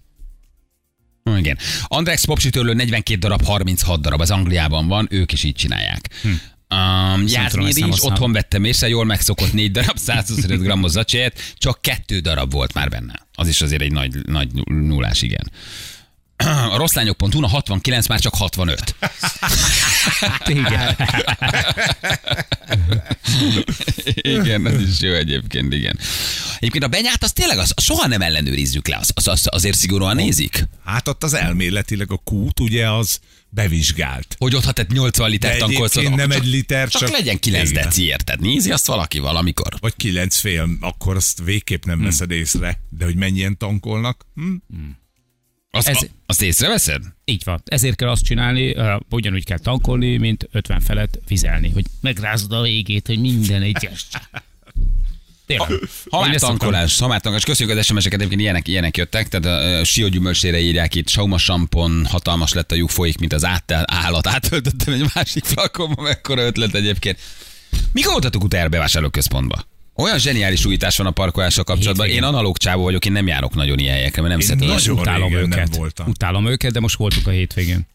Igen. Andrex popsütörlő 42 darab, 36 darab, az Angliában van, ők is így csinálják. Hm. Um, tudom, ezt nem Jászmír is, otthon vettem észre, jól megszokott 4 darab, 125 grammos zacséjét, csak kettő darab volt már benne. Az is azért egy nagy, nagy nullás, igen. A rosszlányok.hu a 69 már csak 65. Hát igen. igen, ez is jó egyébként, igen. Egyébként a benyát az tényleg az, soha nem ellenőrizzük le, az, az, az azért szigorúan nézik. Hát ott az elméletileg a kút ugye az bevizsgált. Hogy ott ha te 80 De liter tankolsz, nem egy liter, csak, csak- legyen 9 Igen. deci, érted? Nézi azt valaki valamikor. Vagy kilenc fél, akkor azt végképp nem veszed észre. De hogy mennyien tankolnak? Hm? Azt, Ez- Ez... azt észreveszed? Így van. Ezért kell azt csinálni, uh, ugyanúgy kell tankolni, mint 50 felett vizelni, hogy megrázod a végét, hogy minden egyes. Tényleg. Ha Én már tankolás, ha már tankolás, köszönjük az SMS-eket, egyébként ilyenek, ilyenek jöttek, tehát a, a Sió gyümölcsére írják itt, Sauma sampon, hatalmas lett a lyuk folyik, mint az áttel, állat, átöltöttem egy másik flakonba, mekkora ötlet egyébként. Mikor voltatok utána bevásárlóközpontba? Olyan zseniális újítás van a parkolással kapcsolatban. Én Hétvégén. analóg csávó vagyok, én nem járok nagyon ilyen helyekre, mert nem Én szeretem. nagyon-. Utálom nem őket. voltam. Utálom őket, de most voltunk a hétvégén.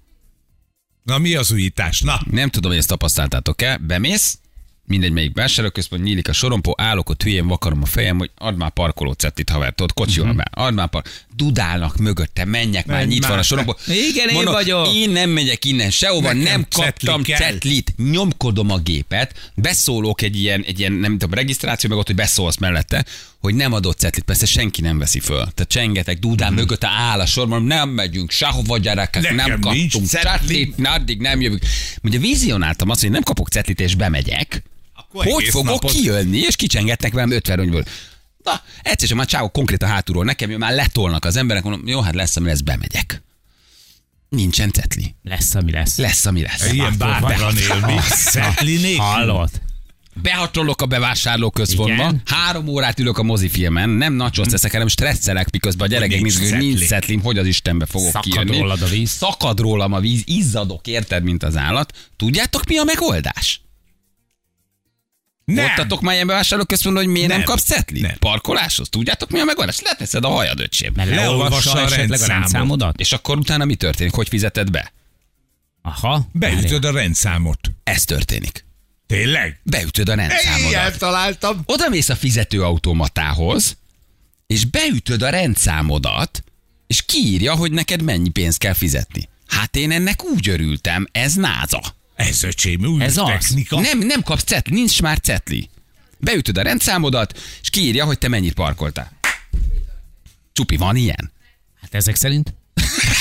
Na mi az újítás? Na, Nem tudom, hogy ezt tapasztaltátok-e. Bemész, mindegy melyik vásárlóközpont, nyílik a sorompó, állok ott hülyén, vakarom a fejem, hogy add már parkoló cettit, haver, tudod, kocsival Mhm. már, add már par... Dudálnak mögötte, menjek már, Menj nyitva van a már. sorompó. Igen, én Mondom, vagyok. Én nem megyek innen sehova, Nekem nem cetli kaptam kell. cetlit, nyomkodom a gépet, beszólok egy ilyen, egy ilyen nem tudom, regisztráció, meg ott, hogy beszólsz mellette, hogy nem adott cetlit, persze senki nem veszi föl. Tehát csengetek, dudán mögötte áll a sorban, nem megyünk sehova gyerekek. Nekem nem kaptunk cetli. cetlit, addig nem jövünk. Ugye vizionáltam azt, hogy nem kapok cetlit és bemegyek, Akkor hogy fogok napot- kijönni, és kicsengetnek velem 50 rongyból. Na, egyszer csak már csávok konkrétan hátulról nekem jön, már letolnak az emberek, mondom, jó, hát lesz, ami lesz, bemegyek. Nincsen cetli. Lesz, ami lesz. Lesz, ami lesz. ilyen bátran élni. Szetli nélkül. Hallod? Behatolok a bevásárlóközpontba, Igen. három órát ülök a mozifilmen, nem nachos teszek, hanem stresszelek, miközben a gyerekek nincs nincs, nincs szetlim, hogy az Istenbe fogok Szakad kijönni. rólad a víz. Szakad rólam a víz, izzadok, érted, mint az állat. Tudjátok, mi a megoldás? Nem. Voltatok már ilyen bevásárlóközpontban, hogy miért nem, Nem. kapsz cetlit? Nem. Parkoláshoz? Tudjátok, mi a megoldás? Leteszed a hajad, öcsém. Mert Leolvassa a rendszámodat? És akkor utána mi történik? Hogy fizeted be? Aha. Beütöd a rendszámot. Ez történik. Tényleg? Beütöd a rendszámodat. Ilyen találtam. Oda mész a fizetőautomatához, és beütöd a rendszámodat, és kiírja, hogy neked mennyi pénzt kell fizetni. Hát én ennek úgy örültem, ez náza. Ez öcsém, új Ez az. technika. Nem, nem kapsz cetli, nincs már cetli. Beütöd a rendszámodat, és kiírja, hogy te mennyit parkoltál. Csupi, van ilyen? Hát ezek szerint?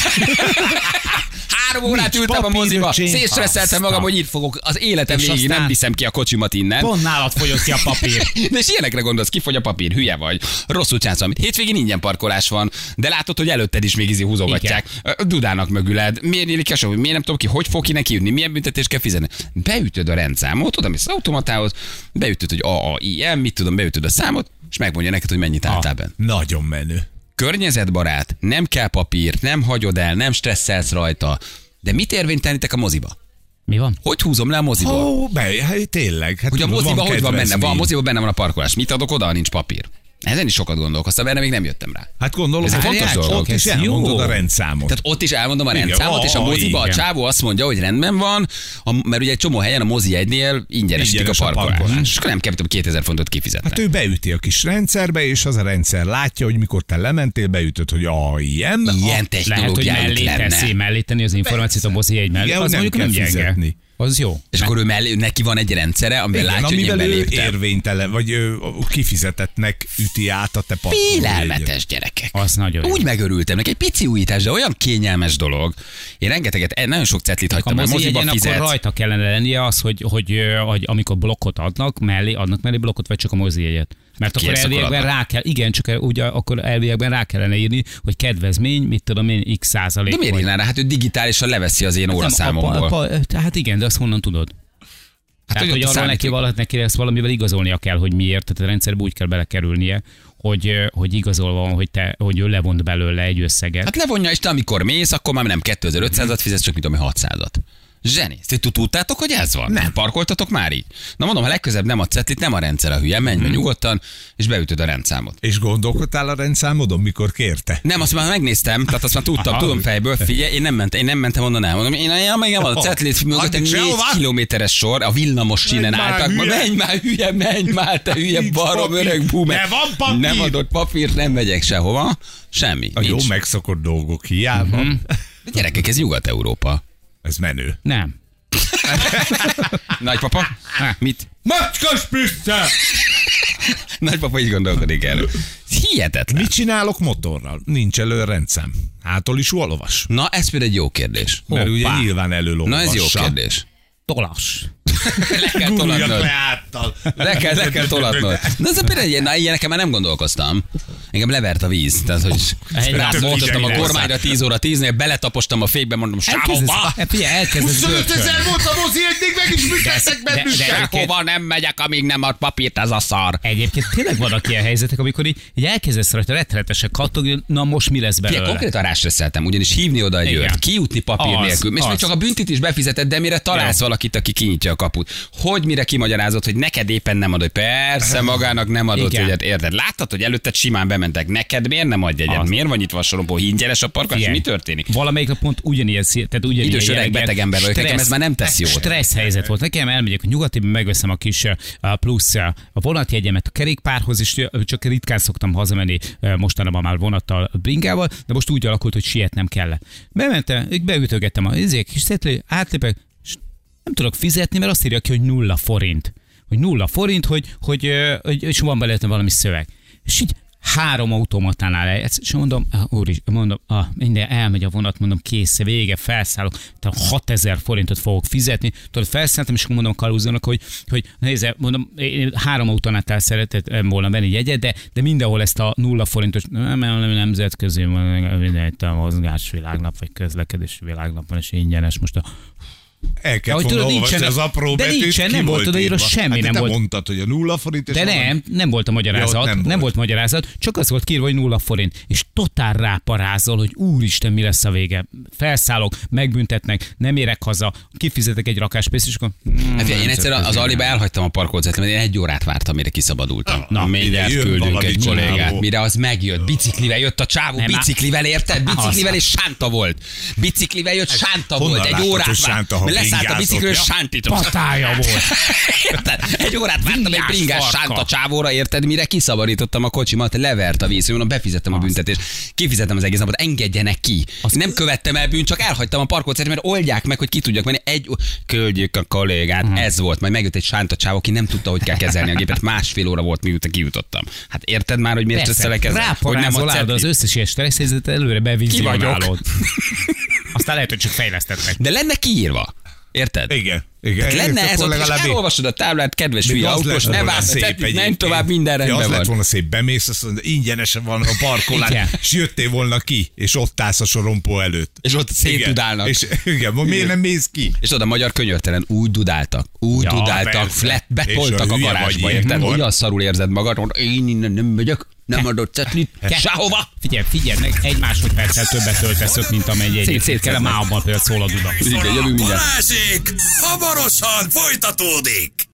Három órát Nincs ültem a moziba, szétstresszeltem magam, hogy itt fogok az életem És végig, nem viszem ki a kocsimat innen. Pont nálad fogyott ki a papír. De és ilyenekre gondolsz, kifogy a papír, hülye vagy. Rosszul csinálsz valamit. Hétvégén ingyen parkolás van, de látod, hogy előtted is még izi húzogatják. Ö, Dudának mögüled. Miért nyílik a? Miért nem tudom ki, hogy fog ki neki jönni, milyen büntetést kell fizetni. Beütöd a rendszámot, oda mész az automatához, beütöd, hogy AAIM, mit tudom, beütöd a számot, és megmondja neked, hogy mennyit álltál benne. Nagyon menő. Környezetbarát, nem kell papír, nem hagyod el, nem stresszelsz rajta. De mit érvénytelenítek a moziba? Mi van? Hogy húzom le a moziból? Ó, be, hát tényleg. Hát Hogy a moziba hogy van benne? Van, a moziba benne van a parkolás. Mit adok oda, ha nincs papír? Ezen is sokat gondolkoztam, erre még nem jöttem rá. Hát gondolom, Ez egy hogy fontos dolog. ott is elmondod a rendszámot. Tehát ott is elmondom a Igen, rendszámot, és a moziba a igen. csávó azt mondja, hogy rendben van, a, mert ugye egy csomó helyen a mozi egynél ingyenesítik a Ingyenes a parkolást. parkolás. És akkor nem kell, tudom, 2000 fontot kifizetni. Hát ő beüti a kis rendszerbe, és az a rendszer látja, hogy mikor te lementél, beütöd, hogy a ilyen. Ilyen Lehet, hogy technológiájuk mellé lenne. teszi, mellé tenni az információt a mozi egy mellé. Igen, Az nem mondjuk nem gyenge. Az jó. És akkor ő mellé, neki van egy rendszere, amiben Igen, látja, hogy én amivel beléptem. érvénytelen, vagy ő kifizetetnek üti át a te. Félelmetes gyerekek. Az nagyon jó. Úgy megörültem neki, egy pici újítás, de olyan kényelmes dolog. Én rengeteget, eh, nagyon sok cetlit A hagytam, mozi moziba egyen akkor fizetsz. rajta kellene lennie az, hogy, hogy, ö, hogy amikor blokkot adnak, mellé adnak mellé blokkot, vagy csak a mozi jegyet. Mert akkor elviekben adnak. rá kell, igen, csak ugye akkor elviekben rá kellene írni, hogy kedvezmény, mit tudom én, x százalék. De miért írná rá? Hát ő digitálisan leveszi az én óraszámomból. apa- apa- Tehát igen, de azt honnan tudod? Hát, Tehát, hogy hogy arról neki, valahogy neki ezt valamivel igazolnia kell, hogy miért, tehát a rendszerbe úgy kell belekerülnie, hogy, ö, hogy igazolva van, hogy, te, hogy ő levont belőle egy összeget. Hát levonja, és te amikor mész, akkor már nem 2500-at fizetsz, csak mit tudom, én, 600-at. Zseni. Ti tudtátok, hogy ez van? Nem. Parkoltatok már így? Na mondom, ha legközebb nem a cetlit, nem a rendszer a hülye, menj be nyugodtan, és beütöd a rendszámot. És gondolkodtál a rendszámodon, mikor kérte? Nem, azt már megnéztem, tehát azt már tudtam, Aha. tudom fejből, figyelj, én nem mentem, én nem mentem onnan el. Mondom, én olyan meg nem a cetlit mögött egy kilométeres sor, a villamos sínen álltak. Ma, menj már, hülye, menj már, te hülye barom, papír. öreg boomer. Ne van papír. Nem adott papírt, nem megyek sehova. Semmi. A jó nincs. megszokott dolgok hiába. Mhm. De gyerekek, ez Nyugat-Európa. Ez menő. Nem. Nagypapa? Mit? Macskas Brüsszel! Nagypapa így gondolkodik erről. Hihetetlen. Mit csinálok motorral? Nincs elő rendszám. Hától is olvas. Na, ez például egy jó kérdés. Mert ugye Hoppá. nyilván előolvassa. Na, ez jó kérdés. Tolas. Le kell tolatnod. le kell, le kell tolatnod. De ez például ilyen, ilyeneken már nem gondolkoztam. Engem levert a víz. Tehát, hogy Egy rámoltottam a kormányra 10 óra 10-nél, beletapostam a fékbe, mondom, Elkezdesz, sehova, e, figyelj, elkezdesz 25 görcsölni. ezer volt a mozi, eddig meg is de- bennünket. de- sehova nem megyek, amíg nem ad papírt ez a szar. Egyébként tényleg vannak ilyen helyzetek, amikor így, így elkezdesz rajta rettenetesen kattogni, na most mi lesz belőle? konkrétan rástresszeltem, ugyanis hívni oda egy őrt, kijutni papír Az, nélkül, és még csak a büntit is befizeted, de mire találsz valakit, aki kinyitja a kaput. Hogy mire kimagyarázott, hogy neked éppen nem adod? Persze, magának nem adott Igen. jegyet, érted? Láttad, hogy előtted simán bementek. Neked miért nem adj jegyet? Az. Miért van nyitva a sorompó? Ingyenes a? Figyelj, Mi történik? Valamelyik nap pont ugyanilyen, tehát ugyanilyen Idős öreg beteg ember vagyok, nekem ez már nem tesz jót. Stressz helyzet volt. Nekem elmegyek a nyugatiba, megveszem a kis uh, plusz uh, a vonatjegyemet a kerékpárhoz, és uh, csak ritkán szoktam hazamenni mostanában már vonattal, bringával, de most úgy alakult, hogy sietnem kell. Bementem, beütögettem a izék, kis szetlő, átlépek, és nem tudok fizetni, mert azt írja ki, hogy nulla forint. Hogy nulla forint, hogy, hogy, hogy és van belőle valami szöveg. És így három automatánál eljátsz, és mondom, ah, úr is, mondom, ah, minden elmegy a vonat, mondom, kész, vége, felszállok, tehát 6000 forintot fogok fizetni. Tudod, felszálltam, és akkor mondom Kaluzónak, hogy, hogy nézze, mondom, én három autonátál szeretett volna venni jegyet, de, de mindenhol ezt a nulla forintos, nem, nem, nem nemzetközi, minden itt a mozgásvilágnap, vagy közlekedés világnap van, és ingyenes most a El kell hogy tudod, nincsen- az apró de betűt, nincsen, nem volt odaírva írva. semmi, hát nem volt. mondtad, hogy a nulla forint, és De valami- nem, nem volt a magyarázat, Ja, nem, nem nem volt. volt magyarázat, csak az volt kírva, hogy nulla forint, és totál ráparázol, hogy úristen, mi lesz a vége. Felszállok, megbüntetnek, nem érek haza, kifizetek egy rakás pénzt, és akkor... Mm, Hát én egyszer az Aliba elhagytam a parkolót, mert én egy órát vártam, mire kiszabadultam. Na, mindjárt küldünk egy kollégát. Mire az megjött, biciklivel jött a csávó, biciklivel érted? Biciklivel és sánta volt. Biciklivel jött, sánta honnan volt. Egy órát Leszállt a ja? sántított. Patája volt. Érted? Egy órát vártam egy Bringás sánta csávóra, érted? Mire kiszabadítottam a kocsimat, levert a víz, mondom, befizettem a büntetést, kifizettem az egész napot, engedjenek ki. Nem követtem el bűn, csak elhagytam a parkolót, mert oldják meg, hogy ki tudjak menni. Egy, küldjük a kollégát, Mhm. ez volt. Majd megjött egy sánta csávó, aki nem tudta, hogy kell kezelni a gépet. Másfél óra volt, miután kijutottam. Hát érted már, hogy miért összelek ezzel? Hogy nem a állod az összes ilyen stressz előre bevizionálod. Aztán lehet, hogy csak fejlesztettek. De lenne kiírva. Érted? Igen. Igen. Tehát lenne ez ott, és legalább- elolvasod a táblát, kedves hülye autós, lett ne tehát nem tovább, minden Ja, rendben az lett van. volna szép, bemész, azt mondod, ingyenesen van a parkolás, és jöttél volna ki, és ott állsz a sorompó előtt. És ott szétdudálnak. Igen. És igen, ma miért nem mész ki? És oda a magyar könyörtelen úgy dudáltak, úgy Ja, dudáltak, persze. flat, betoltak a a garázsba, érted? Olyan szarul érzed magad, mondod, én innen nem megyek, nem adott cetlit, sehova. Figyelj, figyelj meg, egy másodperccel többet töltesz mint amennyi egyébként kell. A szétszednek. mávban például szól a duda. Igen, jövünk mindjárt. Balázsék! Hamarosan folytatódik!